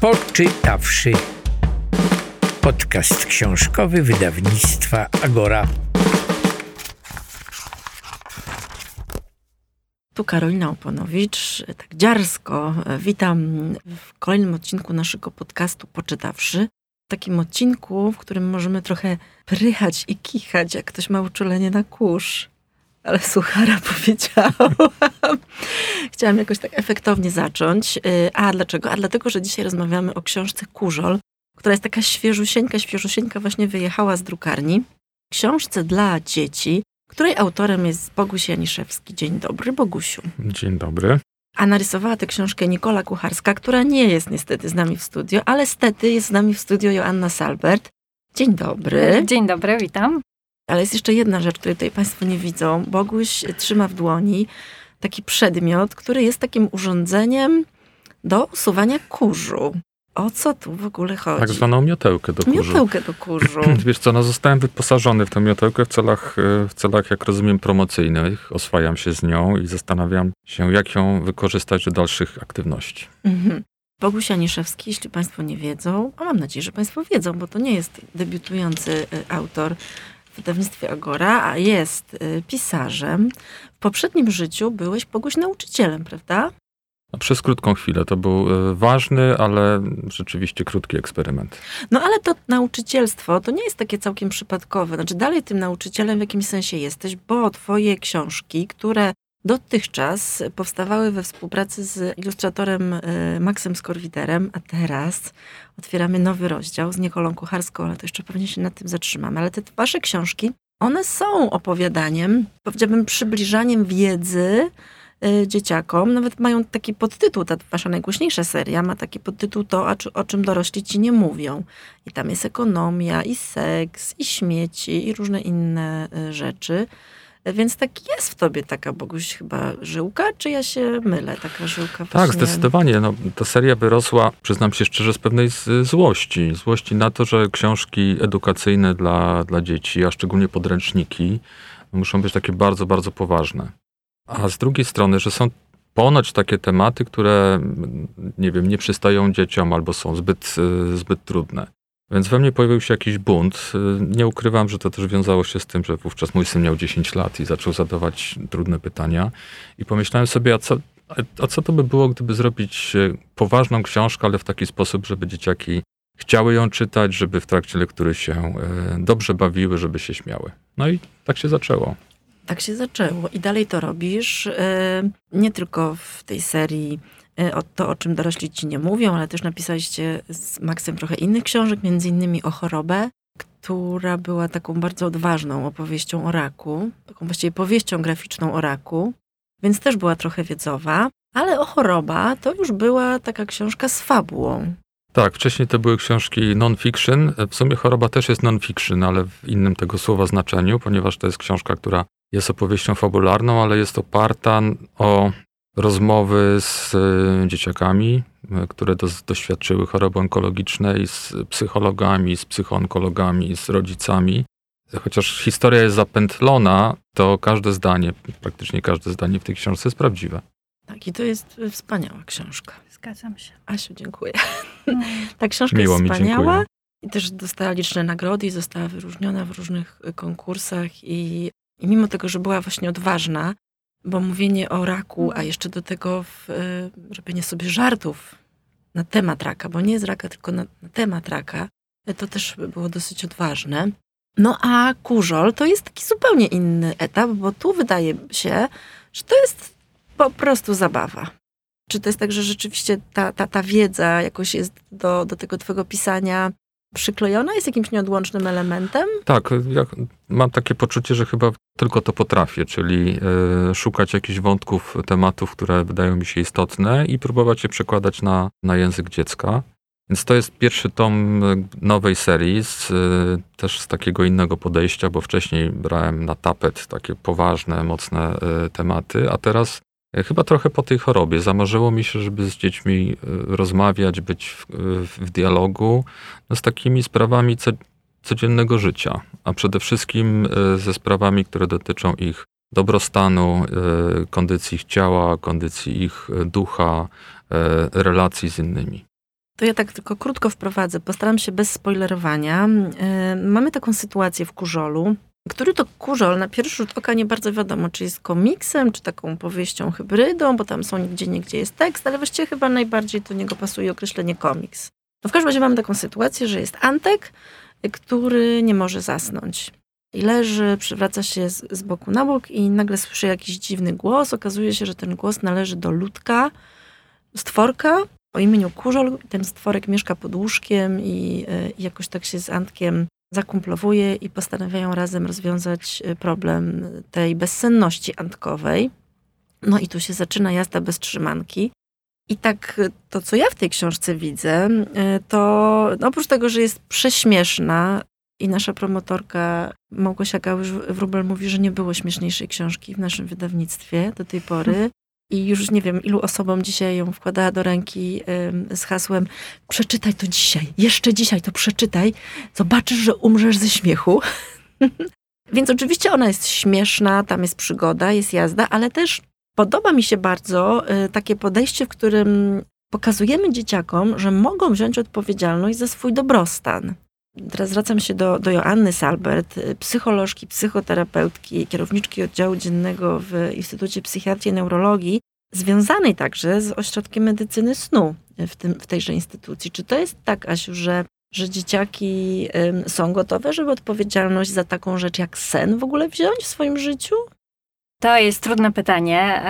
Poczytawszy. Podcast książkowy wydawnictwa Agora. Tu Karolina Oponowicz, tak dziarsko witam w kolejnym odcinku naszego podcastu Poczytawszy. Takim odcinku, w którym możemy trochę prychać i kichać, jak ktoś ma uczulenie na kurz. Ale suchara powiedziałam. Chciałam jakoś tak efektownie zacząć. Y, a dlaczego? A dlatego, że dzisiaj rozmawiamy o książce Kurzol, która jest taka świeżusieńka, świeżusieńka właśnie wyjechała z drukarni. Książce dla dzieci, której autorem jest Boguś Janiszewski. Dzień dobry, Bogusiu. Dzień dobry. A narysowała tę książkę Nikola Kucharska, która nie jest niestety z nami w studio, ale stety jest z nami w studio Joanna Salbert. Dzień dobry. Dzień dobry, witam. Ale jest jeszcze jedna rzecz, której tutaj Państwo nie widzą. Boguś trzyma w dłoni taki przedmiot, który jest takim urządzeniem do usuwania kurzu. O co tu w ogóle chodzi? Tak zwaną miotełkę do kurzu. Miotełkę do kurzu. Wiesz co, no zostałem wyposażony w tę miotełkę w celach, e, w celach, jak rozumiem, promocyjnych. Oswajam się z nią i zastanawiam się, jak ją wykorzystać do dalszych aktywności. Mhm. Boguś Janiszewski, jeśli Państwo nie wiedzą, a mam nadzieję, że Państwo wiedzą, bo to nie jest debiutujący y, autor wydawnictwie Agora, a jest y, pisarzem. W poprzednim życiu byłeś Boguś nauczycielem, prawda? Przez krótką chwilę. To był e, ważny, ale rzeczywiście krótki eksperyment. No ale to nauczycielstwo to nie jest takie całkiem przypadkowe. Znaczy dalej tym nauczycielem w jakimś sensie jesteś, bo twoje książki, które dotychczas powstawały we współpracy z ilustratorem y, Maxem Skorwiderem, a teraz otwieramy nowy rozdział z Nikolą Kucharską, ale to jeszcze pewnie się nad tym zatrzymamy. Ale te wasze książki, one są opowiadaniem, powiedziałabym przybliżaniem wiedzy y, dzieciakom. Nawet mają taki podtytuł, ta wasza najgłośniejsza seria ma taki podtytuł to, o czym dorośli ci nie mówią. I tam jest ekonomia, i seks, i śmieci, i różne inne y, rzeczy. Więc tak jest w tobie taka, Boguś, chyba żyłka, czy ja się mylę, taka żyłka Tak, właśnie... zdecydowanie. No, ta seria wyrosła, przyznam się szczerze, z pewnej złości. Złości na to, że książki edukacyjne dla, dla dzieci, a szczególnie podręczniki, muszą być takie bardzo, bardzo poważne. A z drugiej strony, że są ponoć takie tematy, które, nie wiem, nie przystają dzieciom albo są zbyt, zbyt trudne. Więc we mnie pojawił się jakiś bunt. Nie ukrywam, że to też wiązało się z tym, że wówczas mój syn miał 10 lat i zaczął zadawać trudne pytania. I pomyślałem sobie, a co, a co to by było, gdyby zrobić e, poważną książkę, ale w taki sposób, żeby dzieciaki chciały ją czytać, żeby w trakcie lektury się e, dobrze bawiły, żeby się śmiały. No i tak się zaczęło. Tak się zaczęło i dalej to robisz. E, nie tylko w tej serii o to, o czym dorośli ci nie mówią, ale też napisaliście z Maxem trochę innych książek, między innymi o chorobę, która była taką bardzo odważną opowieścią o raku, taką właściwie powieścią graficzną o raku, więc też była trochę wiedzowa, ale o choroba to już była taka książka z fabułą. Tak, wcześniej to były książki non-fiction. W sumie choroba też jest non-fiction, ale w innym tego słowa znaczeniu, ponieważ to jest książka, która jest opowieścią fabularną, ale jest oparta o rozmowy z e, dzieciakami, e, które do, doświadczyły choroby onkologicznej, z psychologami, z psychoonkologami, z rodzicami. Chociaż historia jest zapętlona, to każde zdanie, praktycznie każde zdanie w tej książce jest prawdziwe. Tak, i to jest wspaniała książka. Zgadzam się. Asiu, dziękuję. Mm. Ta książka Miło jest wspaniała. Mi, I też dostała liczne nagrody i została wyróżniona w różnych konkursach. I, I mimo tego, że była właśnie odważna, bo mówienie o raku, a jeszcze do tego w, e, robienie sobie żartów na temat raka, bo nie jest raka, tylko na, na temat raka, e, to też było dosyć odważne. No a kurzol to jest taki zupełnie inny etap, bo tu wydaje się, że to jest po prostu zabawa. Czy to jest tak, że rzeczywiście ta, ta, ta wiedza jakoś jest do, do tego twojego pisania przyklejona, jest jakimś nieodłącznym elementem? Tak, ja mam takie poczucie, że chyba tylko to potrafię, czyli y, szukać jakichś wątków, tematów, które wydają mi się istotne i próbować je przekładać na, na język dziecka. Więc to jest pierwszy tom e, nowej serii, z, y, też z takiego innego podejścia, bo wcześniej brałem na tapet takie poważne, mocne y, tematy, a teraz Chyba trochę po tej chorobie. Zamarzyło mi się, żeby z dziećmi e, rozmawiać, być w, w dialogu no, z takimi sprawami co, codziennego życia, a przede wszystkim e, ze sprawami, które dotyczą ich dobrostanu, e, kondycji ich ciała, kondycji ich ducha, relacji z innymi. To ja tak tylko krótko wprowadzę, postaram się bez spoilerowania. Mamy taką sytuację w Kurzolu, który to Kurzol na pierwszy rzut oka nie bardzo wiadomo, czy jest komiksem, czy taką powieścią hybrydą, bo tam są nigdzie, nigdzie jest tekst, ale właściwie chyba najbardziej do niego pasuje określenie komiks. No w każdym razie mamy taką sytuację, że jest Antek, który nie może zasnąć. I leży, przywraca się z, z boku na bok i nagle słyszy jakiś dziwny głos. Okazuje się, że ten głos należy do ludka, stworka o imieniu Kurzol. Ten stworek mieszka pod łóżkiem i, y, i jakoś tak się z Antkiem zakumplowuje i postanawiają razem rozwiązać y, problem tej bezsenności antkowej. No i tu się zaczyna jazda bez trzymanki. I tak to, co ja w tej książce widzę, y, to oprócz tego, że jest prześmieszna i nasza promotorka Małgosia Gałysz-Wróbel mówi, że nie było śmieszniejszej książki w naszym wydawnictwie do tej pory. I już nie wiem, ilu osobom dzisiaj ją wkładała do ręki z hasłem przeczytaj to dzisiaj, jeszcze dzisiaj to przeczytaj, zobaczysz, że umrzesz ze śmiechu. Więc oczywiście ona jest śmieszna, tam jest przygoda, jest jazda, ale też podoba mi się bardzo y, takie podejście, w którym pokazujemy dzieciakom, że mogą wziąć odpowiedzialność za swój dobrostan. Teraz zwracam się do, do Joanny Salbert, y, psycholożki, psychoterapeutki, kierowniczki oddziału dziennego w Instytucie Psychiatrii i Neurologii, związanej także z ośrodkiem medycyny snu w, tym, w tejże instytucji. Czy to jest tak, Asiu, że, że dzieciaki są gotowe, żeby odpowiedzialność za taką rzecz jak sen w ogóle wziąć w swoim życiu? To jest trudne pytanie.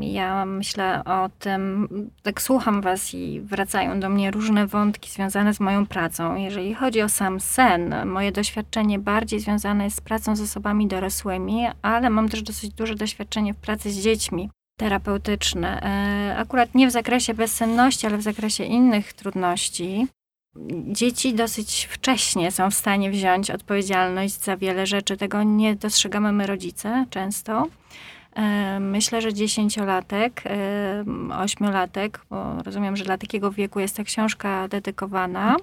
Ja myślę o tym, tak słucham Was i wracają do mnie różne wątki związane z moją pracą. Jeżeli chodzi o sam sen, moje doświadczenie bardziej związane jest z pracą z osobami dorosłymi, ale mam też dosyć duże doświadczenie w pracy z dziećmi terapeutyczne. E, akurat nie w zakresie bezsenności, ale w zakresie innych trudności dzieci dosyć wcześnie są w stanie wziąć odpowiedzialność za wiele rzeczy. Tego nie dostrzegamy my rodzice często. E, myślę, że dziesięciolatek, e, ośmiolatek, bo rozumiem, że dla takiego wieku jest ta książka dedykowana,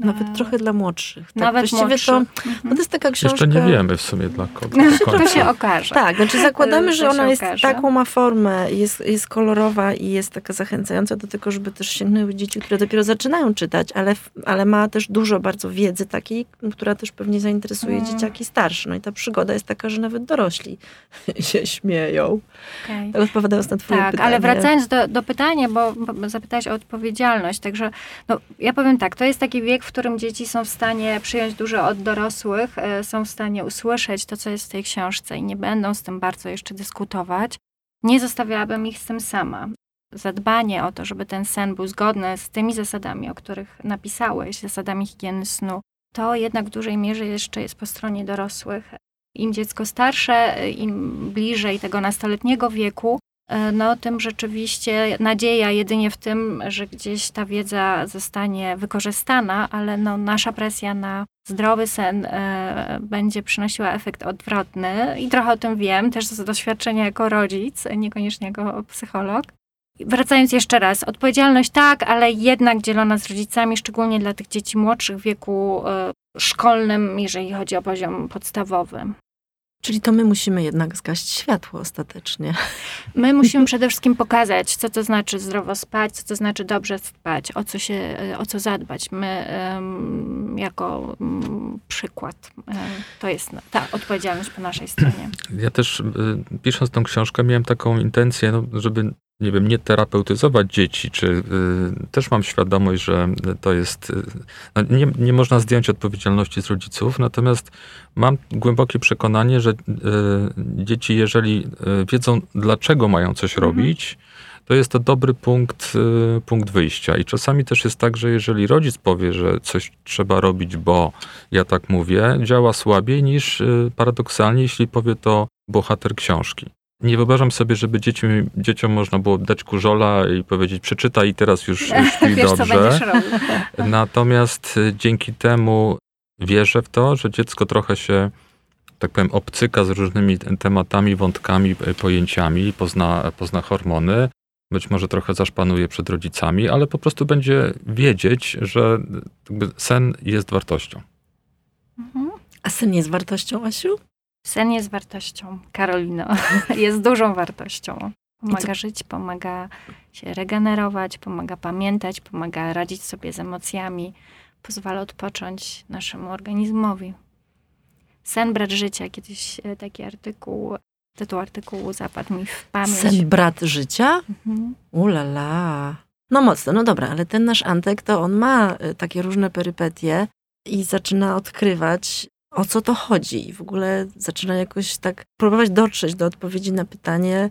nawet e, trochę dla młodszych. Tak? Nawet Właściwie młodszych. To, mhm. no to jest taka książka... Jeszcze nie wiemy w sumie dla kogo. to się okaże. Tak, znaczy zakładamy, że ona jest taką ma formę, jest, jest kolorowa i jest taka zachęcająca do tego, żeby też sięgnęły dzieci, które dopiero zaczynają czytać, ale, ale ma też dużo bardzo wiedzy takiej, która też pewnie zainteresuje mm. dzieciaki starsze. No i ta przygoda jest taka, że nawet dorośli się śmieją. Okay. Tak odpowiadając na twoje tak, pytanie. ale wracając do, do pytania, bo, bo zapytałaś o odpowiedzialność, także no, ja powiem tak, to jest taki wiek, w którym dzieci są w stanie przyjąć dużo od dorosłych, e, są w stanie usłyszeć to, co jest w tej książce i nie będą z tym bardzo jeszcze dyskutować, nie zostawiałabym ich z tym sama. Zadbanie o to, żeby ten sen był zgodny z tymi zasadami, o których napisałeś, zasadami higieny snu, to jednak w dużej mierze jeszcze jest po stronie dorosłych. Im dziecko starsze, im bliżej tego nastoletniego wieku, E, no tym rzeczywiście nadzieja jedynie w tym, że gdzieś ta wiedza zostanie wykorzystana, ale no nasza presja na zdrowy sen e, będzie przynosiła efekt odwrotny i trochę o tym wiem, też z doświadczenia jako rodzic, niekoniecznie jako psycholog. Wracając jeszcze raz, odpowiedzialność tak, ale jednak dzielona z rodzicami, szczególnie dla tych dzieci młodszych w wieku e, szkolnym, jeżeli chodzi o poziom podstawowy. Czyli to my musimy jednak zgasić światło ostatecznie. My musimy przede wszystkim pokazać, co to znaczy zdrowo spać, co to znaczy dobrze spać, o co, się, o co zadbać. My jako um, przykład, um, to jest ta odpowiedzialność po naszej stronie. Ja też y, pisząc tą książkę miałem taką intencję, no, żeby nie wiem, nie terapeutyzować dzieci, czy y, też mam świadomość, że to jest, y, no nie, nie można zdjąć odpowiedzialności z rodziców, natomiast mam głębokie przekonanie, że y, dzieci, jeżeli y, wiedzą, dlaczego mają coś mhm. robić, to jest to dobry punkt, y, punkt wyjścia. I czasami też jest tak, że jeżeli rodzic powie, że coś trzeba robić, bo ja tak mówię, działa słabiej niż y, paradoksalnie, jeśli powie to bohater książki. Nie wyobrażam sobie, żeby dzieci, dzieciom można było dać kurzola i powiedzieć przeczytaj i teraz już, już śpi dobrze. Natomiast y, dzięki temu wierzę w to, że dziecko trochę się, tak powiem, obcyka z różnymi tematami, wątkami, y, pojęciami, pozna, pozna hormony. Być może trochę zaszpanuje przed rodzicami, ale po prostu będzie wiedzieć, że sen jest wartością. Mhm. A sen jest wartością, Asiu? Sen jest wartością, Karolino. jest dużą wartością. Pomaga żyć, pomaga się regenerować, pomaga pamiętać, pomaga radzić sobie z emocjami, pozwala odpocząć naszemu organizmowi. Sen brat życia, kiedyś e, taki artykuł, tytuł artykułu zapadł mi w pamięć. Sen brat życia? Mhm. Ulala. No mocno, no dobra, ale ten nasz Antek to on ma y, takie różne perypetie i zaczyna odkrywać, o co to chodzi. I w ogóle zaczyna jakoś tak próbować dotrzeć do odpowiedzi na pytanie,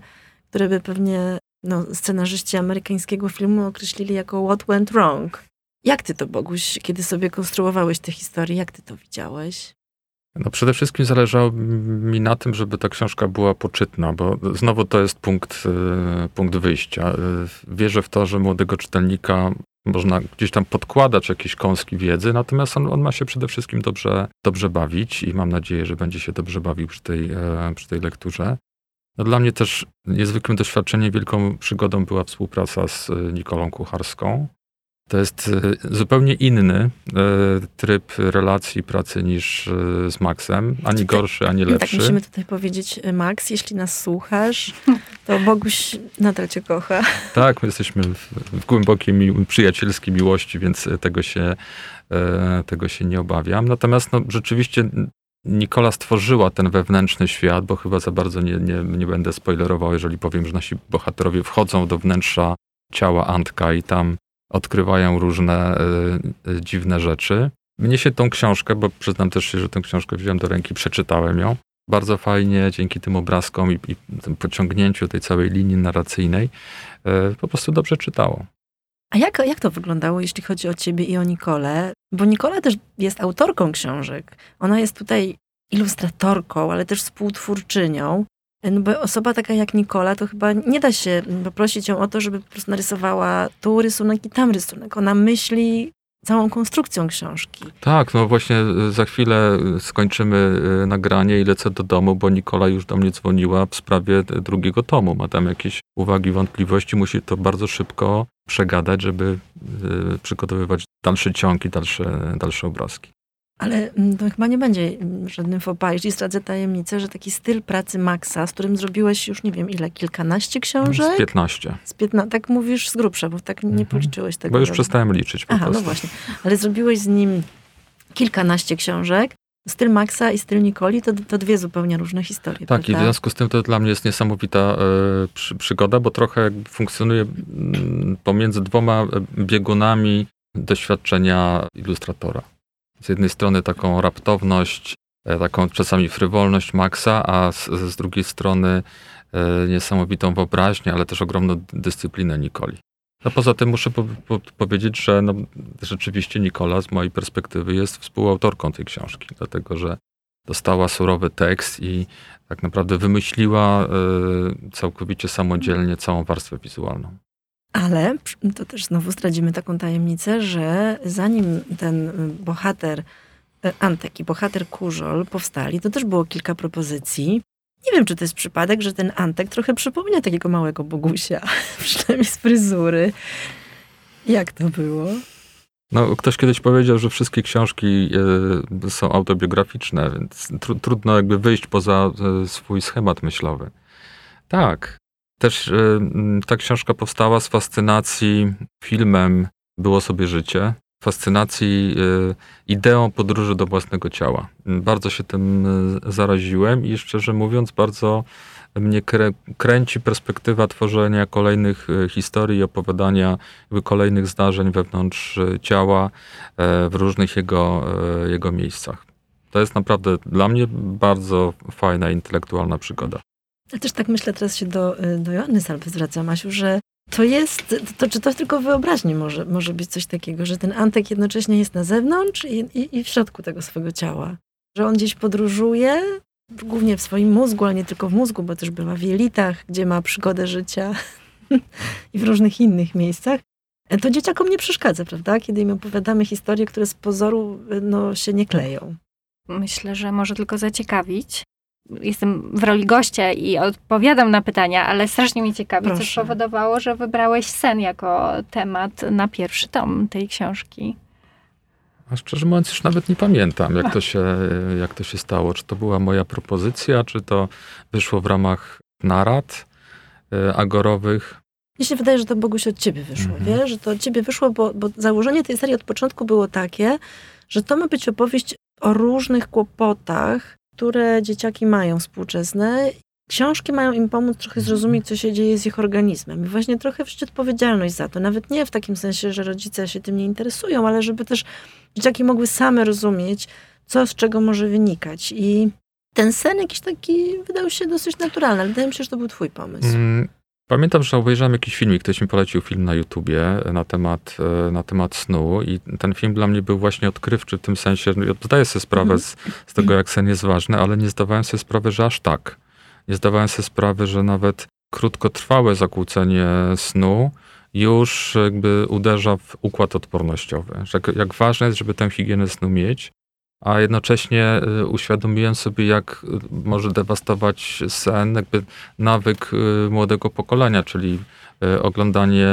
które by pewnie no, scenarzyści amerykańskiego filmu określili jako what went wrong. Jak ty to, Boguś, kiedy sobie konstruowałeś tę historię, jak ty to widziałeś? No przede wszystkim zależało mi na tym, żeby ta książka była poczytna, bo znowu to jest punkt, y, punkt wyjścia. Y, wierzę w to, że młodego czytelnika można gdzieś tam podkładać jakieś kąski wiedzy, natomiast on, on ma się przede wszystkim dobrze, dobrze bawić i mam nadzieję, że będzie się dobrze bawił przy tej, e, przy tej lekturze. No dla mnie też niezwykłym doświadczeniem, wielką przygodą była współpraca z e, Nikolą Kucharską. To jest e, zupełnie inny e, tryb relacji pracy niż z Maxem. Ani gorszy, ani Tak lepszy. musimy tutaj powiedzieć, Max, jeśli nas słuchasz, to Boguś nadal cię kocha. Tak, my jesteśmy w, głębokiej przyjacielskiej miłości, więc tego się, e, tego się nie obawiam. Natomiast no, rzeczywiście Nikola stworzyła ten wewnętrzny świat, bo chyba za bardzo nie, nie, nie będę spoilerował, jeżeli powiem, że nasi bohaterowie wchodzą do wnętrza ciała Antka i tam odkrywają różne y, y, dziwne rzeczy. Mnie się tą książkę, bo przyznam też się, że tę książkę wziąłem do ręki, przeczytałem ją. Bardzo fajnie, dzięki tym obrazkom i, i tym pociągnięciu tej całej linii narracyjnej, y, po prostu dobrze czytało. A jak, jak to wyglądało, jeśli chodzi o ciebie i o Nikolę? Bo Nikola też jest autorką książek. Ona jest tutaj ilustratorką, ale też współtwórczynią. No bo osoba taka jak Nikola, to chyba nie da się poprosić ją o to, żeby po prostu narysowała tu rysunek i tam rysunek. Ona myśli całą konstrukcją książki. Tak, no właśnie za chwilę skończymy nagranie i lecę do domu, bo Nikola już do mnie dzwoniła w sprawie drugiego tomu. Ma tam jakieś uwagi, wątpliwości, musi to bardzo szybko przegadać, żeby przygotowywać dalszy ciąg i dalsze, dalsze obrazki. Ale to chyba nie będzie żadnym fopa, jeśli zdradzę tajemnicę, że taki styl pracy Maxa, z którym zrobiłeś już nie wiem ile, kilkanaście książek? Z 15. Z 15, tak mówisz z grubsza, bo tak nie Mhm. policzyłeś tego. Bo już dobrze. przestałem liczyć po Aha, prostu. no właśnie. Ale zrobiłeś z nim kilkanaście książek. Styl Maxa i styl Nikoli to, to dwie zupełnie różne historie. Tak, i w prawda? związku z tym to dla mnie jest niesamowita e, przy, przygoda, bo trochę funkcjonuje mm, pomiędzy dwoma e, biegunami doświadczenia ilustratora. Z jednej strony taką raptowność, e, taką czasami frywolność Maxa, a z, z drugiej strony e, niesamowitą wyobraźnię, ale też ogromną dyscyplinę Nikoli. No poza tym muszę po, po, powiedzieć, że no, rzeczywiście Nikola z mojej perspektywy jest współautorką tej książki, dlatego że dostała surowy tekst i tak naprawdę wymyśliła y, całkowicie samodzielnie całą warstwę wizualną. Ale to też znowu zdradzimy taką tajemnicę, że zanim ten bohater e, Antek i bohater Kurzol powstali, to też było kilka propozycji. Nie wiem, czy to jest przypadek, że ten Antek trochę przypomina takiego małego Bogusia, przynajmniej z fryzury. Jak to było? No, ktoś kiedyś powiedział, że wszystkie książki y, są autobiograficzne, więc tru, trudno jakby wyjść poza y, swój schemat myślowy. Tak. Też y, ta książka powstała z fascynacji filmem Było sobie życie, fascynacji y, ideą podróży do własnego ciała. Bardzo się tym y, zaraziłem i szczerze mówiąc, bardzo mnie krę, kręci perspektywa tworzenia kolejnych historii i opowiadania kolejnych zdarzeń wewnątrz ciała e, w różnych jego, e, jego miejscach. To jest naprawdę dla mnie bardzo fajna intelektualna przygoda. Ja też tak myślę, teraz się do, do Joanny Salwy zwracam, Asiu, że to jest, to, czy to tylko wyobraźni może, może być coś takiego, że ten Antek jednocześnie jest na zewnątrz i, i, i w środku tego swojego ciała. Że on gdzieś podróżuje, głównie w swoim mózgu, ale nie tylko w mózgu, bo też bywa w jelitach, gdzie ma przygodę życia i w różnych innych miejscach. To dzieciakom nie przeszkadza, prawda? Kiedy im opowiadamy historie, które z pozoru no, się nie kleją. Myślę, że może tylko zaciekawić. Jestem w roli gościa i odpowiadam na pytania, ale strasznie mnie ciekawi, co Proszę. spowodowało, że wybrałeś sen jako temat na pierwszy tom tej książki. A szczerze mówiąc, już nawet nie pamiętam, jak to, się, jak to się stało. Czy to była moja propozycja, czy to wyszło w ramach narad. e, agorowych. Mi się wydaje, że to Boguś od ciebie wyszło, Mhm. wiesz? Że to od ciebie wyszło, bo, bo założenie tej serii od początku było takie, że to ma być opowieść o różnych kłopotach, które dzieciaki mają współczesne. Książki mają im pomóc trochę zrozumieć, co się dzieje z ich organizmem. I właśnie trochę wziąć odpowiedzialność za to. Nawet nie w takim sensie, że rodzice się tym nie interesują, ale żeby też dzieciaki mogły same rozumieć, co z czego może wynikać. I ten sen jakiś taki wydał się dosyć naturalny, ale wydaje mi się, że to był twój pomysł. Mm, Pamiętam, że obejrzałem jakiś filmik, ktoś mi polecił film na YouTubie na temat, e, na temat snu i ten film dla mnie był właśnie odkrywczy w tym sensie, zdaję sobie sprawę Mhm. z, z tego, jak sen jest ważny, ale nie zdawałem sobie sprawy, że aż tak. Nie zdawałem sobie sprawy, że nawet krótkotrwałe zakłócenie snu już jakby uderza w układ odpornościowy. Że jak, jak ważne jest, żeby tę higienę snu mieć, a jednocześnie y, uświadomiłem sobie, jak y, może dewastować sen, jakby nawyk y, młodego pokolenia, czyli oglądanie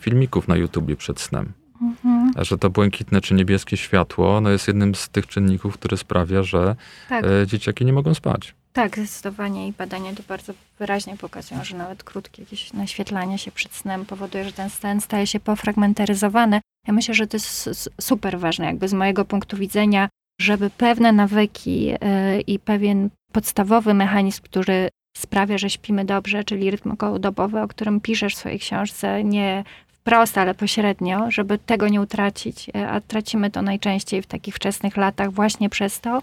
filmików na YouTubie przed snem. Mhm. Że to błękitne czy niebieskie światło no jest jednym z tych czynników, który sprawia, że Tak, dzieciaki nie mogą spać. tak, zdecydowanie i badania to bardzo wyraźnie pokazują, że nawet krótkie jakieś naświetlanie się przed snem powoduje, że ten sen staje się pofragmentaryzowany. Ja myślę, że to jest super ważne, jakby z mojego punktu widzenia, żeby pewne nawyki y, i pewien podstawowy mechanizm, który sprawia, że śpimy dobrze, czyli rytm okołodobowy, o którym piszesz w swojej książce, nie wprost, ale pośrednio, żeby tego nie utracić, y, a tracimy to najczęściej w takich wczesnych latach właśnie przez to,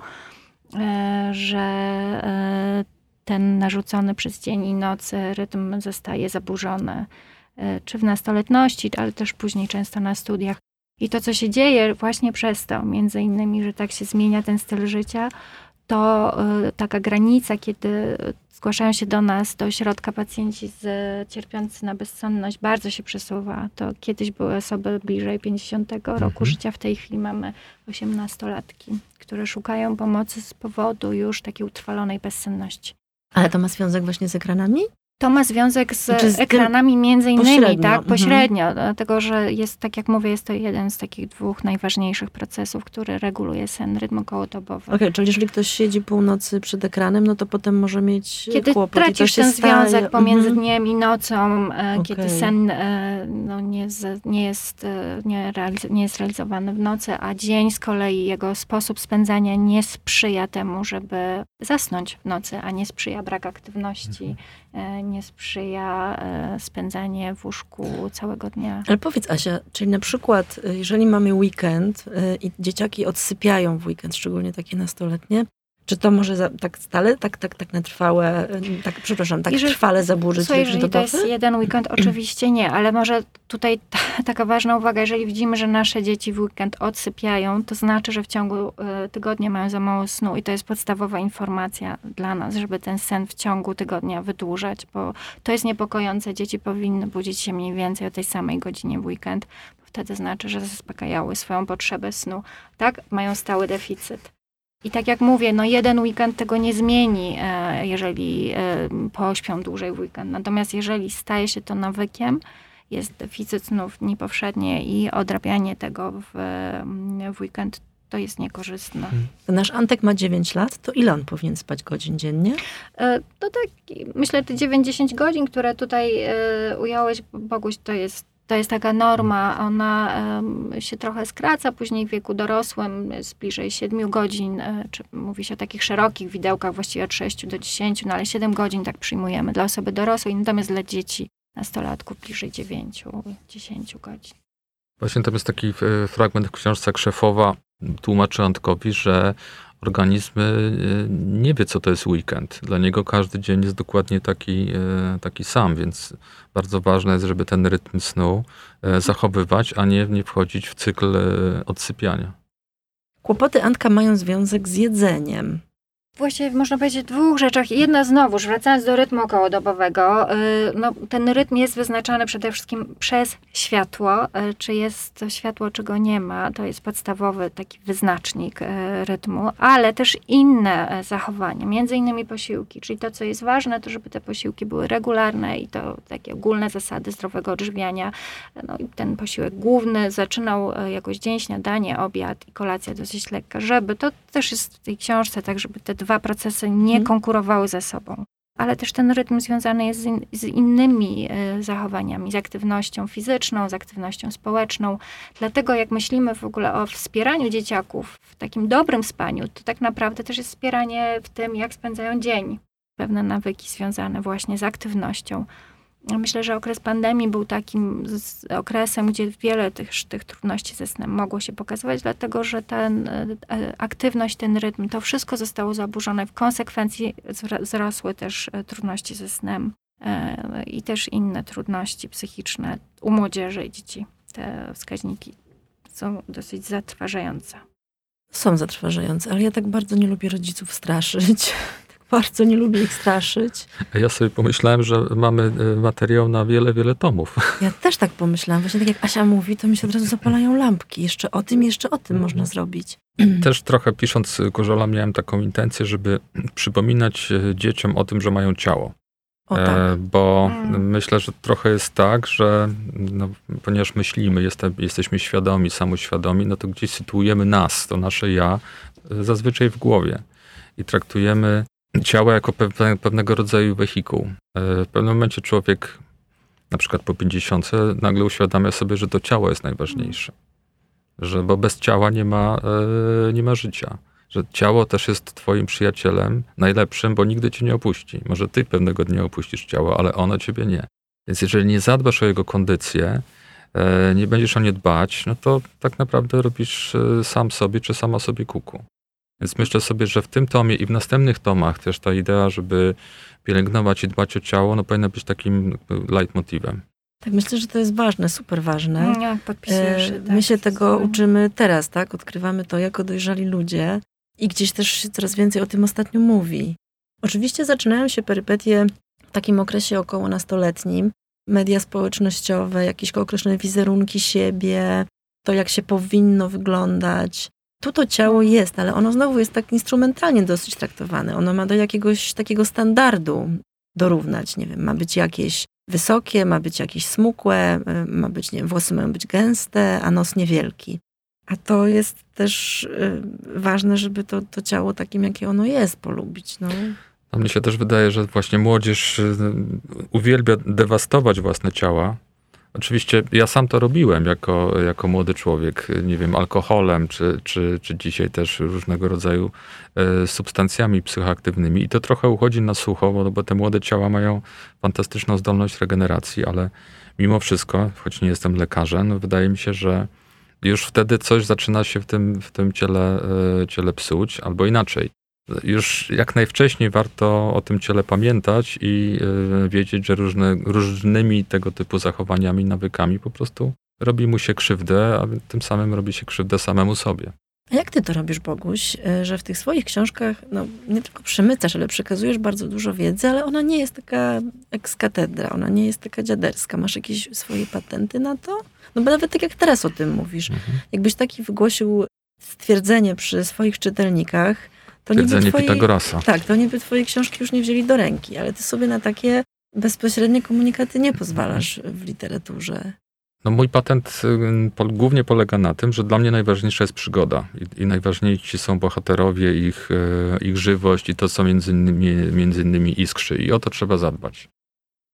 e, że e, ten narzucony przez dzień i noc e, rytm zostaje zaburzony, e, czy w nastoletności, ale też później często na studiach. I to, co się dzieje właśnie przez to, między innymi, że tak się zmienia ten styl życia, to e, taka granica, kiedy zgłaszają się do nas, do ośrodka pacjenci z, cierpiący na bezsenność, bardzo się przesuwa. To kiedyś były osoby bliżej 50 roku Mhm. życia, w tej chwili mamy 18-latki, które szukają pomocy z powodu już takiej utrwalonej bezsenności. Ale to ma związek właśnie z ekranami? To ma związek z, Znaczy z ekranami między innymi, pośrednio, tak? mhm. Pośrednio, dlatego że jest, tak jak mówię, jest to jeden z takich dwóch najważniejszych procesów, który reguluje sen, rytm okołodobowy. Okej, czyli jeżeli ktoś siedzi północy przed ekranem, no to potem może mieć Kiedy kłopot. to tracisz ten staje- związek pomiędzy Mhm. dniem i nocą, e, kiedy sen e, no, nie, nie, jest, e, nie, realiz- nie jest realizowany w nocy, a dzień z kolei, jego sposób spędzania nie sprzyja temu, żeby zasnąć w nocy, a nie sprzyja brak aktywności, e, nie sprzyja e, spędzanie w łóżku całego dnia. Ale powiedz Asia, czyli na przykład y, jeżeli mamy weekend i dzieciaki odsypiają w weekend, szczególnie takie nastoletnie, czy to może za, tak stale, tak, tak, tak na trwałe, y, tak, przepraszam, tak Jeżeli- trwale zaburzyć rytm jeżeli to jest jeden weekend, oczywiście nie, ale może tutaj ta, taka ważna uwaga, jeżeli widzimy, że nasze dzieci w weekend odsypiają, to znaczy, że w ciągu e, tygodnia mają za mało snu i to jest podstawowa informacja dla nas, żeby ten sen w ciągu tygodnia wydłużać, bo to jest niepokojące. Dzieci powinny budzić się mniej więcej o tej samej godzinie w weekend, bo wtedy znaczy, że zaspokajały swoją potrzebę snu. Tak? Mają stały deficyt. I tak jak mówię, no jeden weekend tego nie zmieni, e, jeżeli e, pośpią dłużej w weekend. Natomiast jeżeli staje się to nawykiem, jest deficyt snów dni powszednie i odrabianie tego w, w weekend, to jest niekorzystne. To Nasz Antek ma 9 lat, to ile on powinien spać godzin dziennie? E, To tak, myślę, te 9-10 godzin, które tutaj ująłeś, Boguś, to jest, to jest taka norma. Ona się trochę skraca, później w wieku dorosłym jest bliżej 7 godzin, e, czy mówi się o takich szerokich widełkach, właściwie od 6 do 10, no ale 7 godzin tak przyjmujemy dla osoby dorosłej, natomiast dla dzieci, nastolatków bliżej 9-10 godzin. Właśnie tam jest taki e, fragment w książce Krzefowa, tłumaczy Antkowi, że organizmy e, nie wie, co to jest weekend. Dla niego każdy dzień jest dokładnie taki, e, taki sam, więc bardzo ważne jest, żeby ten rytm snu e, zachowywać, a nie, nie wchodzić w cykl odsypiania. Kłopoty Antka mają związek z jedzeniem. Właściwie można powiedzieć dwóch rzeczach. Jedna znowuż, wracając do rytmu okołodobowego, y, no, ten rytm jest wyznaczany przede wszystkim przez światło. Y, Czy jest to światło, czy go nie ma, to jest podstawowy taki wyznacznik y, rytmu, ale też inne zachowania, między innymi posiłki, czyli to, co jest ważne, to żeby te posiłki były regularne i to takie ogólne zasady zdrowego odżywiania. No i ten posiłek główny zaczynał jakoś dzień, śniadanie, obiad i kolacja dosyć lekka, żeby, to też jest w tej książce, tak żeby te dwa procesy nie Mhm. konkurowały ze sobą. ale też ten rytm związany jest z, in, z innymi y, zachowaniami, z aktywnością fizyczną, z aktywnością społeczną. Dlatego jak myślimy w ogóle o wspieraniu dzieciaków w takim dobrym spaniu, to tak naprawdę też jest wspieranie w tym, jak spędzają dzień. Pewne nawyki związane właśnie z aktywnością. Myślę, że okres pandemii był takim okresem, gdzie wiele tych, tych trudności ze snem mogło się pokazywać, dlatego że ten e, aktywność, ten rytm, to wszystko zostało zaburzone. W konsekwencji wzrosły też e, trudności ze snem e, i też inne trudności psychiczne u młodzieży i dzieci. Te wskaźniki są dosyć zatrważające. Są zatrważające, ale ja tak bardzo nie lubię rodziców straszyć. Bardzo nie lubię ich straszyć. Ja sobie pomyślałem, że mamy e, materiał na wiele, wiele tomów. Ja też tak pomyślałam. Właśnie tak jak Asia mówi, to mi się od razu zapalają lampki. Jeszcze o tym, jeszcze o tym mhm. można zrobić. Też trochę pisząc Korzola miałem taką intencję, żeby przypominać e, dzieciom o tym, że mają ciało. O, tak. e, bo mm. myślę, że trochę jest tak, że no, ponieważ myślimy, jeste, jesteśmy świadomi, samoświadomi, no to gdzieś sytuujemy nas, to nasze ja, zazwyczaj w głowie. I traktujemy ciało jako pewne, pewnego rodzaju wehikuł. E, w pewnym momencie człowiek, na przykład po 50, nagle uświadamia sobie, że to ciało jest najważniejsze. Że, bo bez ciała nie ma, e, nie ma życia. Że ciało też jest twoim przyjacielem najlepszym, bo nigdy cię nie opuści. Może ty pewnego dnia opuścisz ciało, ale ono ciebie nie. Więc jeżeli nie zadbasz o jego kondycję, e, nie będziesz o nie dbać, no to tak naprawdę robisz sam sobie czy sama sobie kuku. Więc myślę sobie, że w tym tomie i w następnych tomach też ta idea, żeby pielęgnować i dbać o ciało, no powinna być takim leitmotivem. Tak, myślę, że to jest ważne, super ważne. Ja podpisuję się, tak, My się tego uczymy teraz, tak? Odkrywamy to jako dojrzali ludzie i gdzieś też się coraz więcej o tym ostatnio mówi. Oczywiście zaczynają się perypetie w takim okresie około nastoletnim. Media społecznościowe, jakieś określone wizerunki siebie, to jak się powinno wyglądać, tu to ciało jest, ale ono znowu jest tak instrumentalnie dosyć traktowane. Ono ma do jakiegoś takiego standardu dorównać. Nie wiem, ma być jakieś wysokie, ma być jakieś smukłe, y, ma być, nie wiem, włosy mają być gęste, a nos niewielki. A to jest też y, ważne, żeby to, to ciało takim, jakie ono jest, polubić. No. A mnie się też wydaje, że właśnie młodzież y, uwielbia dewastować własne ciała, Oczywiście ja sam to robiłem jako, jako młody człowiek, nie wiem, alkoholem, czy, czy, czy dzisiaj też różnego rodzaju e, substancjami psychoaktywnymi. I to trochę uchodzi na sucho, bo, bo te młode ciała mają fantastyczną zdolność regeneracji, ale mimo wszystko, choć nie jestem lekarzem, no wydaje mi się, że już wtedy coś zaczyna się w tym, w tym ciele, e, ciele psuć, albo inaczej już jak najwcześniej warto o tym ciele pamiętać i e, wiedzieć, że różne, różnymi tego typu zachowaniami, nawykami po prostu robi mu się krzywdę, a tym samym robi się krzywdę samemu sobie. A jak ty to robisz, Boguś, e, że w tych swoich książkach no, nie tylko przemycasz, ale przekazujesz bardzo dużo wiedzy, ale ona nie jest taka ex katedra, ona nie jest taka dziaderska. Masz jakieś swoje patenty na to? No bo nawet tak jak teraz o tym mówisz, mhm. jakbyś taki wygłosił stwierdzenie przy swoich czytelnikach, to Twierdzenie twoi, Pitagorasa. Tak, to niby twoje książki już nie wzięli do ręki, ale ty sobie na takie bezpośrednie komunikaty nie pozwalasz w literaturze. No mój patent y, głównie polega na tym, że dla mnie najważniejsza jest przygoda i, i najważniejsi są bohaterowie, ich, y, ich żywość i to, co między innymi, między innymi iskrzy i o to trzeba zadbać.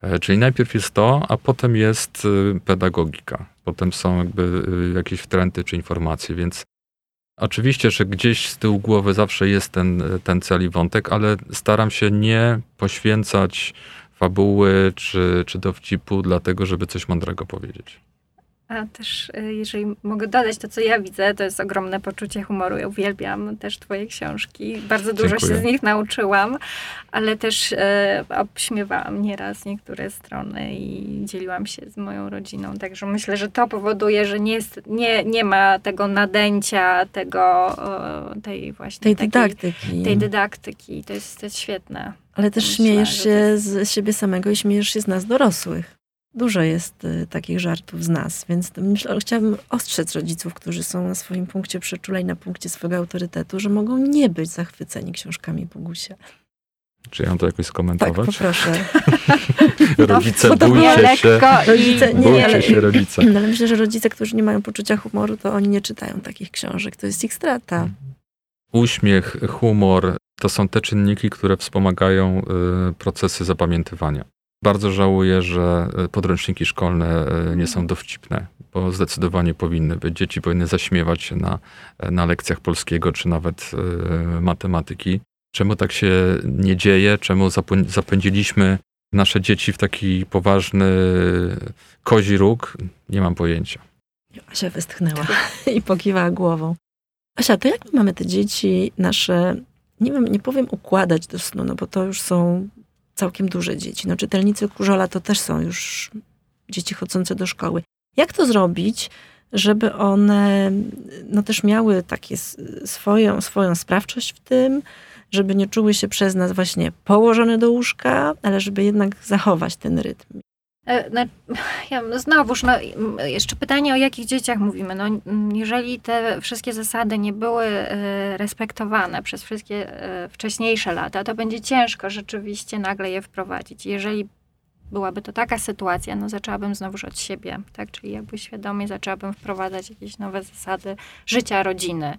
E, czyli najpierw jest to, a potem jest y, pedagogika. Potem są jakby jakieś wtręty czy informacje, więc Oczywiście, że gdzieś z tyłu głowy zawsze jest ten, ten cel i wątek, ale staram się nie poświęcać fabuły czy, czy dowcipu, dlatego żeby coś mądrego powiedzieć. A też, y, jeżeli mogę dodać to, co ja widzę, to jest ogromne poczucie humoru. Ja uwielbiam też twoje książki. Bardzo dużo Dziękuję. się z nich nauczyłam, ale też e, obśmiewałam nieraz niektóre strony i dzieliłam się z moją rodziną. Także myślę, że to powoduje, że nie, jest, nie, nie ma tego nadęcia, tego, tej właśnie... Tej takiej, dydaktyki. Tej dydaktyki. To jest, to jest świetne. Ale też Myślę, śmiejesz się jest... z siebie samego i śmiejesz się z nas dorosłych dużo jest y, takich żartów z nas, więc myślę, chciałabym ostrzec rodziców, którzy są na swoim punkcie przeczulej, na punkcie swojego autorytetu, że mogą nie być zachwyceni książkami Bogusia. Czy ja mam to jakoś skomentować? Tak, poproszę. rodzice, no, bójcie się. Rodzice, nie, bójcie ale, się rodzice. No, ale myślę, że rodzice, którzy nie mają poczucia humoru, to oni nie czytają takich książek. To jest ich strata. Uśmiech, humor, to są te czynniki, które wspomagają y, procesy zapamiętywania. Bardzo żałuję, że y, podręczniki szkolne y, nie są dowcipne, bo zdecydowanie powinny być. Dzieci powinny zaśmiewać się na, na lekcjach polskiego czy nawet matematyki. Czemu tak się nie dzieje? Czemu zapędziliśmy nasze dzieci w taki poważny kozi róg? Nie mam pojęcia. Asia westchnęła i pokiwała głową. Asia, to jak my mamy te dzieci nasze nie wiem, nie powiem układać do snu, no bo to już są całkiem duże dzieci. No czytelnicy Kurzola to też są już dzieci chodzące do szkoły. Jak to zrobić, żeby one no też miały takie swoją, swoją sprawczość w tym, żeby nie czuły się przez nas właśnie położone do łóżka, ale żeby jednak zachować ten rytm. E, no, ja, znowuż, no, jeszcze pytanie, o jakich dzieciach mówimy. No, jeżeli te wszystkie zasady nie były e, respektowane przez wszystkie e, wcześniejsze lata, to będzie ciężko rzeczywiście nagle je wprowadzić. Jeżeli byłaby to taka sytuacja, no zaczęłabym znowuż od siebie, tak? Czyli jakby świadomie zaczęłabym wprowadzać jakieś nowe zasady życia rodziny.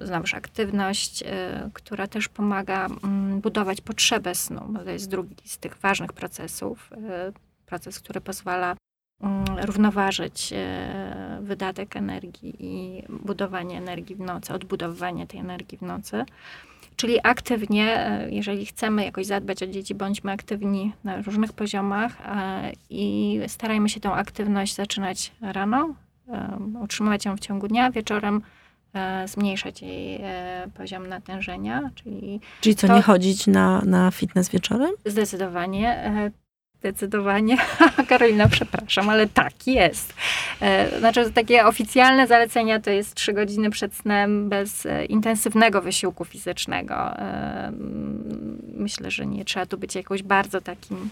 Znowuż aktywność, e, która też pomaga mm, budować potrzebę snu, bo to jest drugi z tych ważnych procesów. E, proces, który pozwala równoważyć e, wydatek energii i budowanie energii w nocy, odbudowywanie tej energii w nocy. Czyli aktywnie, e, jeżeli chcemy jakoś zadbać o dzieci, bądźmy aktywni na różnych poziomach e, i starajmy się tą aktywność zaczynać rano, utrzymywać ją w ciągu dnia, wieczorem zmniejszać jej poziom natężenia. Czyli, czyli co, to, nie chodzić na, na fitness wieczorem? Zdecydowanie. Zdecydowanie. Karolina, przepraszam, ale tak jest. E, znaczy, takie oficjalne zalecenia to jest trzy godziny przed snem bez e, intensywnego wysiłku fizycznego. E, myślę, że nie trzeba tu być jakoś bardzo takim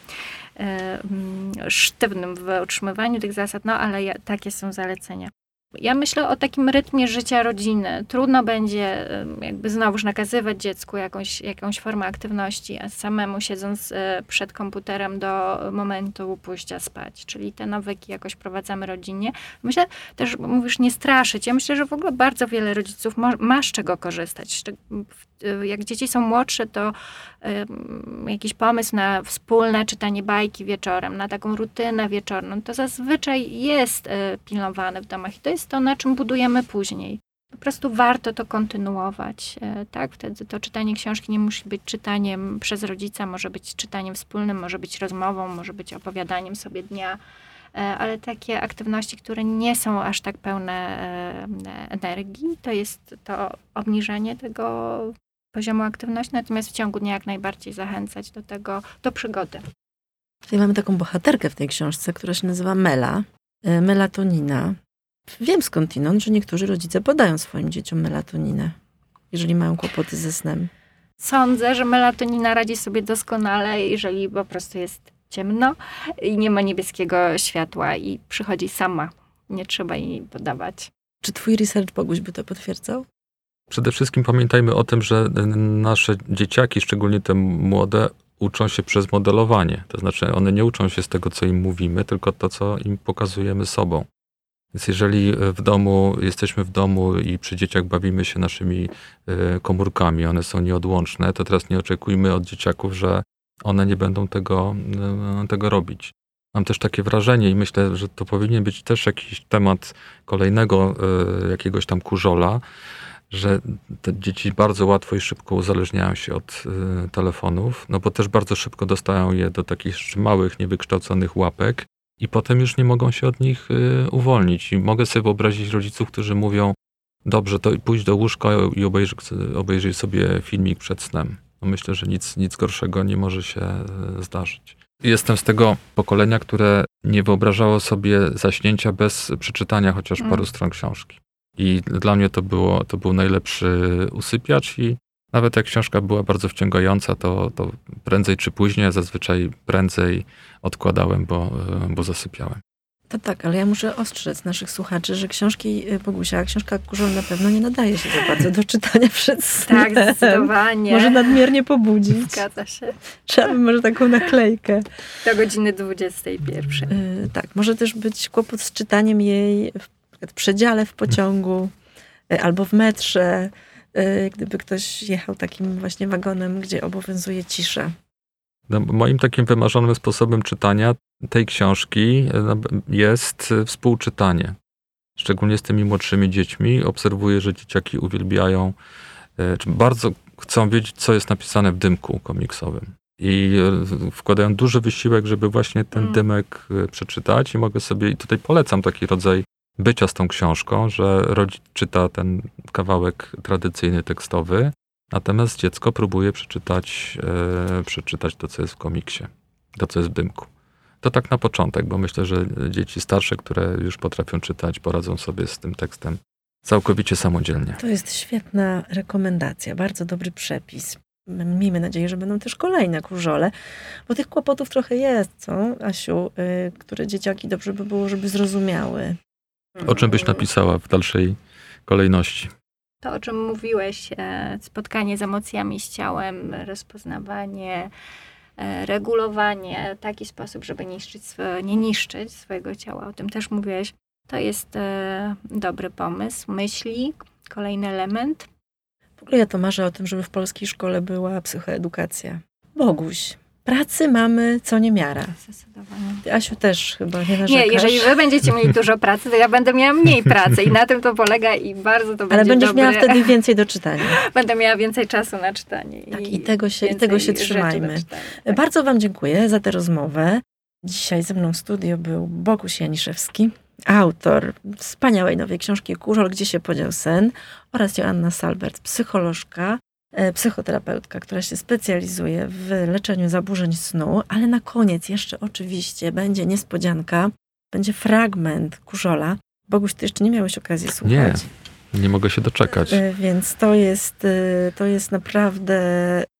sztywnym w utrzymywaniu tych zasad, no ale takie są zalecenia. Ja myślę o takim rytmie życia rodziny. Trudno będzie jakby znowuż nakazywać dziecku jakąś, jakąś formę aktywności, a samemu siedząc e, przed komputerem do momentu pójścia spać. Czyli te nawyki jakoś prowadzamy rodzinnie. Myślę też, mówisz, nie straszyć. Ja myślę, że w ogóle bardzo wiele rodziców ma, ma z czego korzystać. Jak dzieci są młodsze, to jakiś pomysł na wspólne czytanie bajki wieczorem, na taką rutynę wieczorną, to zazwyczaj jest e, pilnowane w domach i to jest to, na czym budujemy później. Po prostu warto to kontynuować, e, tak? Wtedy to czytanie książki nie musi być czytaniem przez rodzica, może być czytaniem wspólnym, może być rozmową, może być opowiadaniem sobie dnia, ale takie aktywności, które nie są aż tak pełne energii, to jest to obniżenie tego poziomu aktywności, natomiast w ciągu dnia jak najbardziej zachęcać do tego, do przygody. Tutaj mamy taką bohaterkę w tej książce, która się nazywa Mela, e, melatonina. Wiem skądinąd, że niektórzy rodzice podają swoim dzieciom melatoninę, jeżeli mają kłopoty ze snem. Sądzę, że melatonina radzi sobie doskonale, jeżeli po prostu jest ciemno i nie ma niebieskiego światła i przychodzi sama. Nie trzeba jej podawać. Czy twój research Boguś by to potwierdzał? Przede wszystkim pamiętajmy o tym, że nasze dzieciaki, szczególnie te młode, uczą się przez modelowanie. To znaczy, one nie uczą się z tego, co im mówimy, tylko to, co im pokazujemy sobą. Więc jeżeli w domu, jesteśmy w domu i przy dzieciach bawimy się naszymi e, komórkami, one są nieodłączne, to teraz nie oczekujmy od dzieciaków, że one nie będą tego, e, tego robić. Mam też takie wrażenie i myślę, że to powinien być też jakiś temat kolejnego e, jakiegoś tam kurzola, że te dzieci bardzo łatwo i szybko uzależniają się od y, telefonów, no bo też bardzo szybko dostają je do takich małych, niewykształconych łapek i potem już nie mogą się od nich y, uwolnić. I mogę sobie wyobrazić rodziców, którzy mówią, dobrze, to pójdź do łóżka i obejrzyj, obejrzyj sobie filmik przed snem. No myślę, że nic, nic gorszego nie może się y, zdarzyć. Jestem z tego pokolenia, które nie wyobrażało sobie zaśnięcia bez przeczytania chociaż paru mm. stron książki. I dla mnie to, było, to był najlepszy usypiacz i nawet jak książka była bardzo wciągająca, to, to prędzej czy później, zazwyczaj prędzej odkładałem, bo, bo zasypiałem. To tak, ale ja muszę ostrzec naszych słuchaczy, że książki y, Bogusia, książka Kurzol na pewno nie nadaje się za bardzo do czytania przed snem. Tak, zdecydowanie. Może nadmiernie pobudzić. Zgadza się. Trzeba by może taką naklejkę. Do godziny 21. Yy, tak, może też być kłopot z czytaniem jej w przedziale w pociągu e, albo w metrze, y, gdyby ktoś jechał takim właśnie wagonem, gdzie obowiązuje cisza. No, moim takim wymarzonym sposobem czytania tej książki e, jest e, współczytanie. Szczególnie z tymi młodszymi dziećmi. Obserwuję, że dzieciaki uwielbiają, e, czy bardzo chcą wiedzieć, co jest napisane w dymku komiksowym. I wkładają duży wysiłek, żeby właśnie ten mm. dymek przeczytać. I mogę sobie, i tutaj polecam taki rodzaj bycia z tą książką, że rodzic czyta ten kawałek tradycyjny tekstowy, natomiast dziecko próbuje przeczytać, e, przeczytać to, co jest w komiksie, to, co jest w dymku. To tak na początek, bo myślę, że dzieci starsze, które już potrafią czytać, poradzą sobie z tym tekstem całkowicie samodzielnie. To jest świetna rekomendacja, bardzo dobry przepis. Miejmy nadzieję, że będą też kolejne kurzole, bo tych kłopotów trochę jest, co, Asiu, y, które dzieciaki dobrze by było, żeby zrozumiały. O czym byś napisała w dalszej kolejności? To, o czym mówiłeś, e, spotkanie z emocjami, z ciałem, rozpoznawanie, e, regulowanie, taki sposób, żeby niszczyć, nie niszczyć swojego ciała, o tym też mówiłeś. To jest e, dobry pomysł. Myśli, kolejny element. W ogóle ja to marzę o tym, żeby w polskiej szkole była psychoedukacja. Boguś, Pracy mamy co niemiara. Zdecydowanie. Asiu, też chyba nie narzekasz. Nie, jeżeli wy będziecie mieli dużo pracy, to ja będę miała mniej pracy i na tym to polega i bardzo to będzie Ale będziesz miała wtedy więcej do czytania. Będę miała więcej czasu na czytanie. Tak, i, i tego się, i tego się trzymajmy. Tak. Bardzo wam dziękuję za tę rozmowę. Dzisiaj ze mną w studio był Boguś Janiszewski, autor wspaniałej nowej książki Kurzol, gdzie się podział sen oraz Joanna Salbert, psycholożka, psychoterapeutka, która się specjalizuje w leczeniu zaburzeń snu, ale na koniec jeszcze oczywiście będzie niespodzianka, będzie fragment Kurzola. Boguś, ty jeszcze nie miałeś okazji słuchać. Nie, nie mogę się doczekać. E, więc to jest, e, to jest naprawdę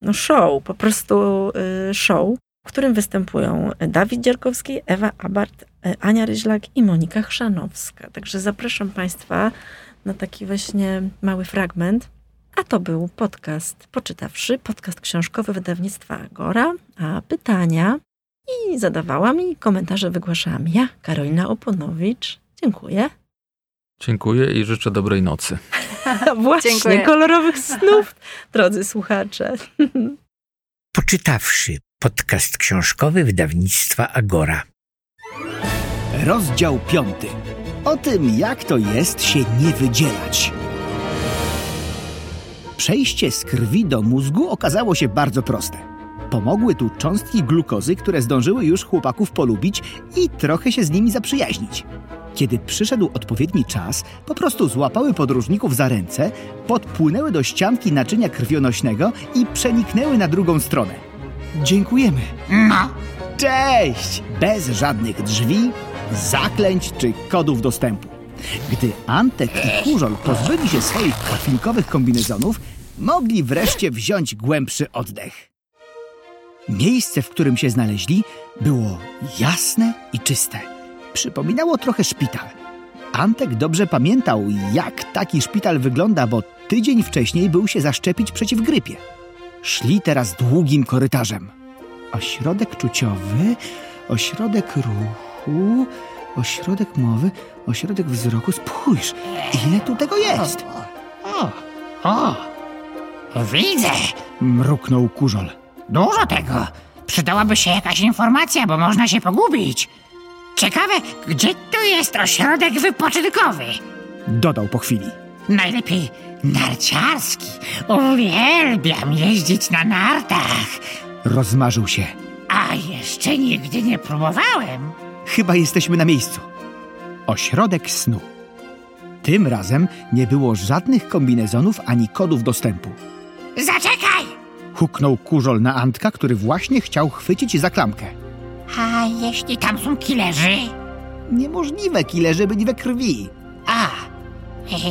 no show, po prostu show, w którym występują Dawid Dzierkowski, Ewa Abart, Ania Ryźlak i Monika Chrzanowska. Także zapraszam Państwa na taki właśnie mały fragment. A to był podcast Poczytawszy, podcast książkowy wydawnictwa Agora, a pytania i zadawałam i komentarze wygłaszałam ja, Karolina Oponowicz. Dziękuję. Dziękuję i życzę dobrej nocy. Właśnie, Dziękuję. kolorowych snów, drodzy słuchacze. Poczytawszy, podcast książkowy wydawnictwa Agora. Rozdział piąty. O tym, jak to jest się nie wydzielać. Przejście z krwi do mózgu okazało się bardzo proste. Pomogły tu cząstki glukozy, które zdążyły już chłopaków polubić i trochę się z nimi zaprzyjaźnić. Kiedy przyszedł odpowiedni czas, po prostu złapały podróżników za ręce, podpłynęły do ścianki naczynia krwionośnego i przeniknęły na drugą stronę. Dziękujemy. No. Cześć! Bez żadnych drzwi, zaklęć czy kodów dostępu. Gdy Antek i Kurzol pozbyli się swoich krwinkowych kombinezonów, mogli wreszcie wziąć głębszy oddech. Miejsce, w którym się znaleźli, było jasne i czyste. Przypominało trochę szpital. Antek dobrze pamiętał, jak taki szpital wygląda, bo tydzień wcześniej był się zaszczepić przeciw grypie. Szli teraz długim korytarzem. Ośrodek czuciowy, ośrodek ruchu, ośrodek mowy, ośrodek wzroku. Spójrz, ile tu tego jest! O, o, o. widzę! Mruknął kurzol. Dużo tego. Przydałaby się jakaś informacja, bo można się pogubić. Ciekawe, gdzie tu jest ośrodek wypoczynkowy? Dodał po chwili. Najlepiej narciarski. Uwielbiam jeździć na nartach. Rozmarzył się. A jeszcze nigdy nie próbowałem. Chyba jesteśmy na miejscu. Ośrodek snu. Tym razem nie było żadnych kombinezonów ani kodów dostępu. Zaczekaj! Huknął kurzol na Antka, który właśnie chciał chwycić za klamkę. A jeśli tam są killerzy? Niemożliwe, killerzy byli we krwi. A,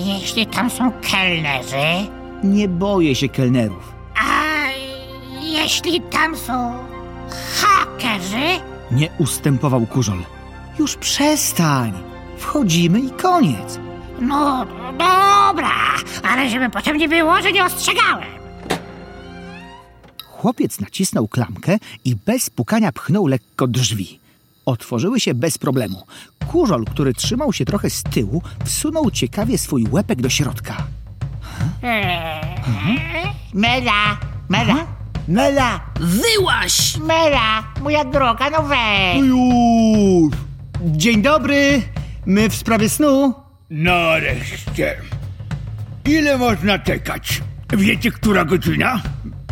jeśli tam są kelnerzy? Nie boję się kelnerów. A jeśli tam są hakerzy? Nie ustępował kurzol. Już przestań. Wchodzimy i koniec. No, dobra, ale żeby potem nie było, że nie ostrzegałem. Chłopiec nacisnął klamkę i bez pukania pchnął lekko drzwi. Otworzyły się bez problemu. Kurzol, który trzymał się trochę z tyłu, wsunął ciekawie swój łepek do środka. Mela, Mela, Mela, Wyłaś! Mela, moja droga, no weź. Już! Dzień dobry! My w sprawie snu. Nareszcie. Ile można czekać? Wiecie, która godzina?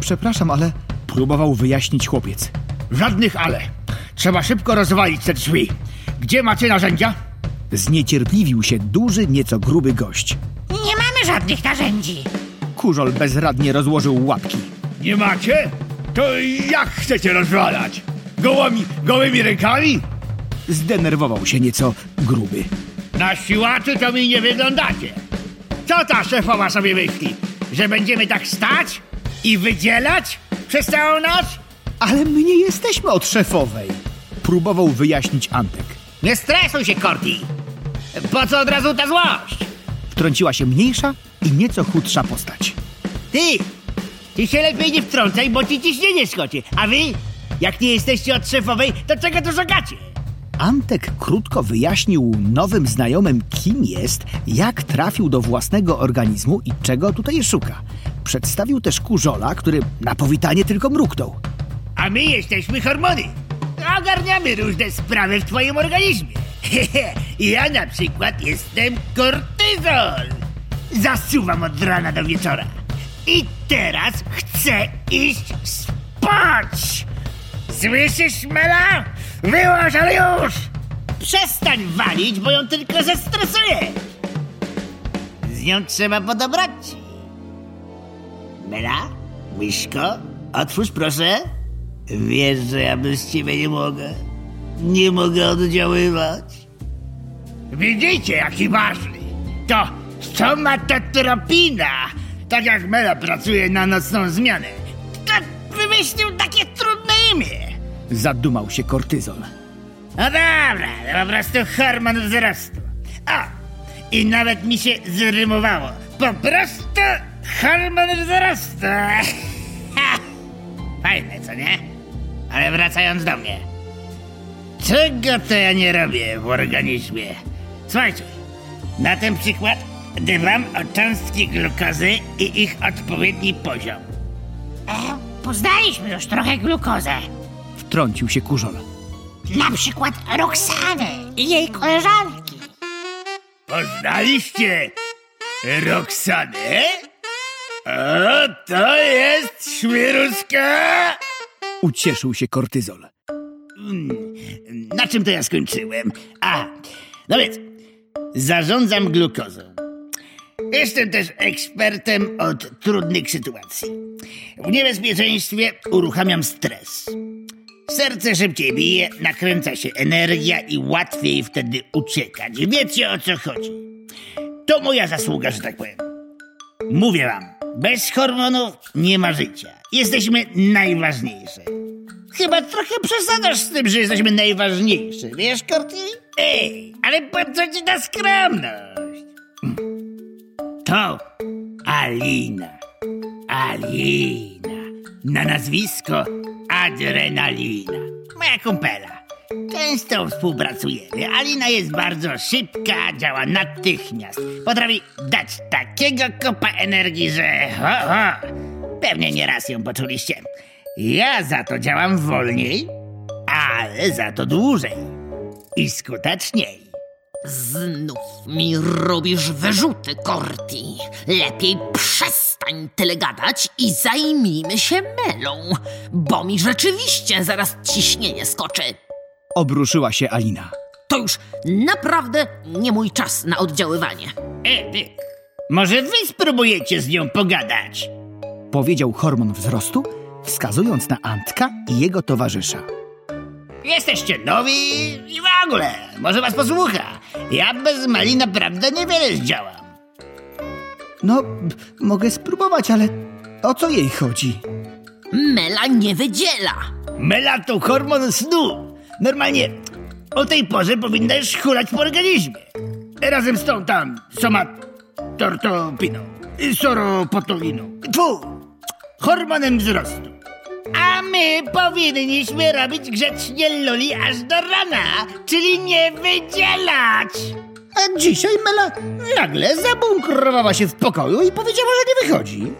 Przepraszam, ale próbował wyjaśnić chłopiec. Żadnych ale. Trzeba szybko rozwalić te drzwi. Gdzie macie narzędzia? Zniecierpliwił się duży, nieco gruby gość. Nie mamy żadnych narzędzi. Kurzol bezradnie rozłożył łapki. Nie macie? To jak chcecie rozwalać? Gołymi, gołymi rękami? Zdenerwował się nieco gruby. Na siłaczy to mi nie wyglądacie. Co ta szefowa sobie myśli? Że będziemy tak stać i wydzielać przez całą noc? Ale my nie jesteśmy od szefowej. Próbował wyjaśnić Antek. Nie stresuj się, Corti. Po co od razu ta złość? Wtrąciła się mniejsza i nieco chudsza postać. Ty! Ty się lepiej nie wtrącaj, bo ci ciśnienie skoczy. A wy? Jak nie jesteście od szefowej, to czego tu szukacie? Antek krótko wyjaśnił nowym znajomym, kim jest, jak trafił do własnego organizmu i czego tutaj szuka. Przedstawił też kurzola, który na powitanie tylko mruknął. A my jesteśmy hormony. Ogarniamy różne sprawy w twoim organizmie. ja na przykład jestem kortyzol. Zasuwam od rana do wieczora. I teraz chcę iść spać. Słyszysz, Mela? Wyłaź, ale już! Przestań walić, bo ją tylko zestresuje. Z nią trzeba podobrać. Mela? Myszko? Otwórz proszę. Wiesz, że ja bez ciebie nie mogę. Nie mogę oddziaływać. Widzicie, jaki ważny. To somatotropina. Tak jak Mela pracuje na nocną zmianę. To wymyślił takie trudne imię. Zadumał się kortyzol. No dobra, to po prostu hormon wzrostu. O, i nawet mi się zrymowało. Po prostu hormon wzrostu. Ha! Fajne, co nie? Ale wracając do mnie. Czego to ja nie robię w organizmie? Słuchajcie, na ten przykład dbam o cząstki glukozy i ich odpowiedni poziom. E, poznaliśmy już trochę glukozę. Wtrącił się kurzol. Na przykład Roxanę i jej koleżanki. Poznaliście Roxanę? O, to jest świruska! Ucieszył się kortyzol. Na czym to ja skończyłem? A, no więc, zarządzam glukozą. Jestem też ekspertem od trudnych sytuacji. W niebezpieczeństwie uruchamiam stres. Serce szybciej bije, nakręca się energia i łatwiej wtedy uciekać. Wiecie o co chodzi. To moja zasługa, że tak powiem. Mówię wam, bez hormonów nie ma życia. Jesteśmy najważniejsze. Chyba trochę przesadzasz z tym, że jesteśmy najważniejsze, wiesz, Korty? Ej, ale po co ci ta skromność? To Alina. Alina. Na nazwisko Adrenalina. Moja kumpela. Często współpracujemy. Alina jest bardzo szybka, działa natychmiast. Potrafi dać takiego kopa energii, że ho, ho. Pewnie nieraz ją poczuliście. Ja za to działam wolniej, ale za to dłużej. I skuteczniej. Znów mi robisz wyrzuty, Corti. Lepiej przestań tyle gadać i zajmijmy się Melą, bo mi rzeczywiście zaraz ciśnienie skoczy. Obruszyła się Alina. To już naprawdę nie mój czas na oddziaływanie. E, wy, może wy spróbujecie z nią pogadać? Powiedział hormon wzrostu, wskazując na Antka i jego towarzysza. Jesteście nowi i w ogóle, może was posłucha. Ja bez Meli naprawdę niewiele zdziałam. No, mogę spróbować, ale o co jej chodzi? Mela nie wydziela. Mela to hormon snu. Normalnie o tej porze powinna już hulać po organizmie. Razem z tą tam somatortopiną, soropotoliną. Tfu, hormonem wzrostu. A my powinniśmy robić grzecznie luli aż do rana, czyli nie wydzielać. A dzisiaj Mela nagle zabunkrowała się w pokoju i powiedziała, że nie wychodzi.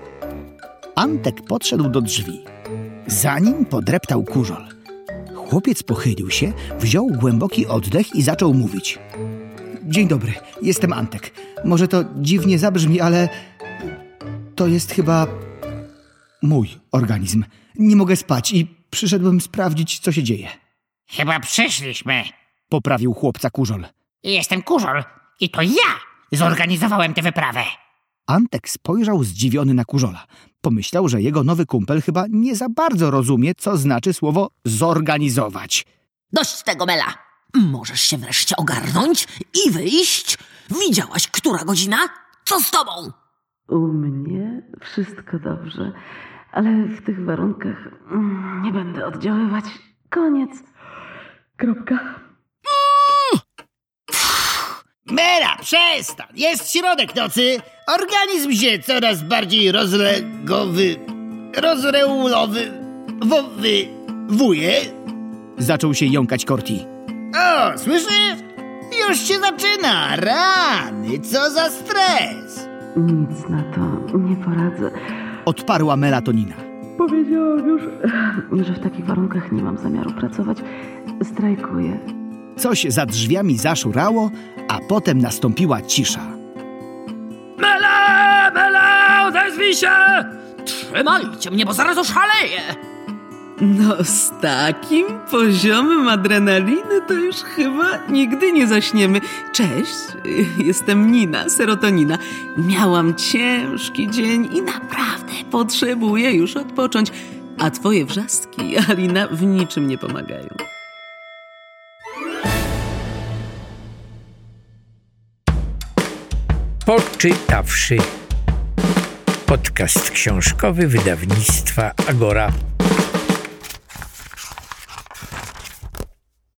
Antek podszedł do drzwi. Za nim podreptał kurzol. Chłopiec pochylił się, wziął głęboki oddech i zaczął mówić. Dzień dobry, jestem Antek. Może to dziwnie zabrzmi, ale to jest chyba mój organizm. Nie mogę spać i przyszedłem sprawdzić, co się dzieje. Chyba przyszliśmy. Poprawił chłopca kurzol. Jestem Kurzol i to ja zorganizowałem tę wyprawę. Antek spojrzał zdziwiony na kurzola. Pomyślał, że jego nowy kumpel chyba nie za bardzo rozumie, co znaczy słowo zorganizować. Dość tego, Mela. Możesz się wreszcie ogarnąć i wyjść. Widziałaś, która godzina? Co z tobą? U mnie wszystko dobrze, ale w tych warunkach mm, nie będę oddziaływać. Koniec. Kropka. Mela, przestań! Jest środek nocy, organizm się coraz bardziej rozlegowy, rozreulowy, wowy, wuje. Zaczął się jąkać Corti. O, słyszysz? Już się zaczyna! Rany, co za stres! Nic na to nie poradzę. Odparła melatonina. Powiedziałam już, że w takich warunkach nie mam zamiaru pracować. Strajkuję. Coś za drzwiami zaszurało, a potem nastąpiła cisza. Mela, Mela, odezwij się! Trzymajcie mnie, bo zaraz oszaleję! No, z takim poziomem adrenaliny to już chyba nigdy nie zaśniemy. Cześć, jestem Nina, serotonina. Miałam ciężki dzień i naprawdę potrzebuję już odpocząć. A twoje wrzaski, Alina, w niczym nie pomagają. Poczytawszy. Podcast książkowy wydawnictwa Agora.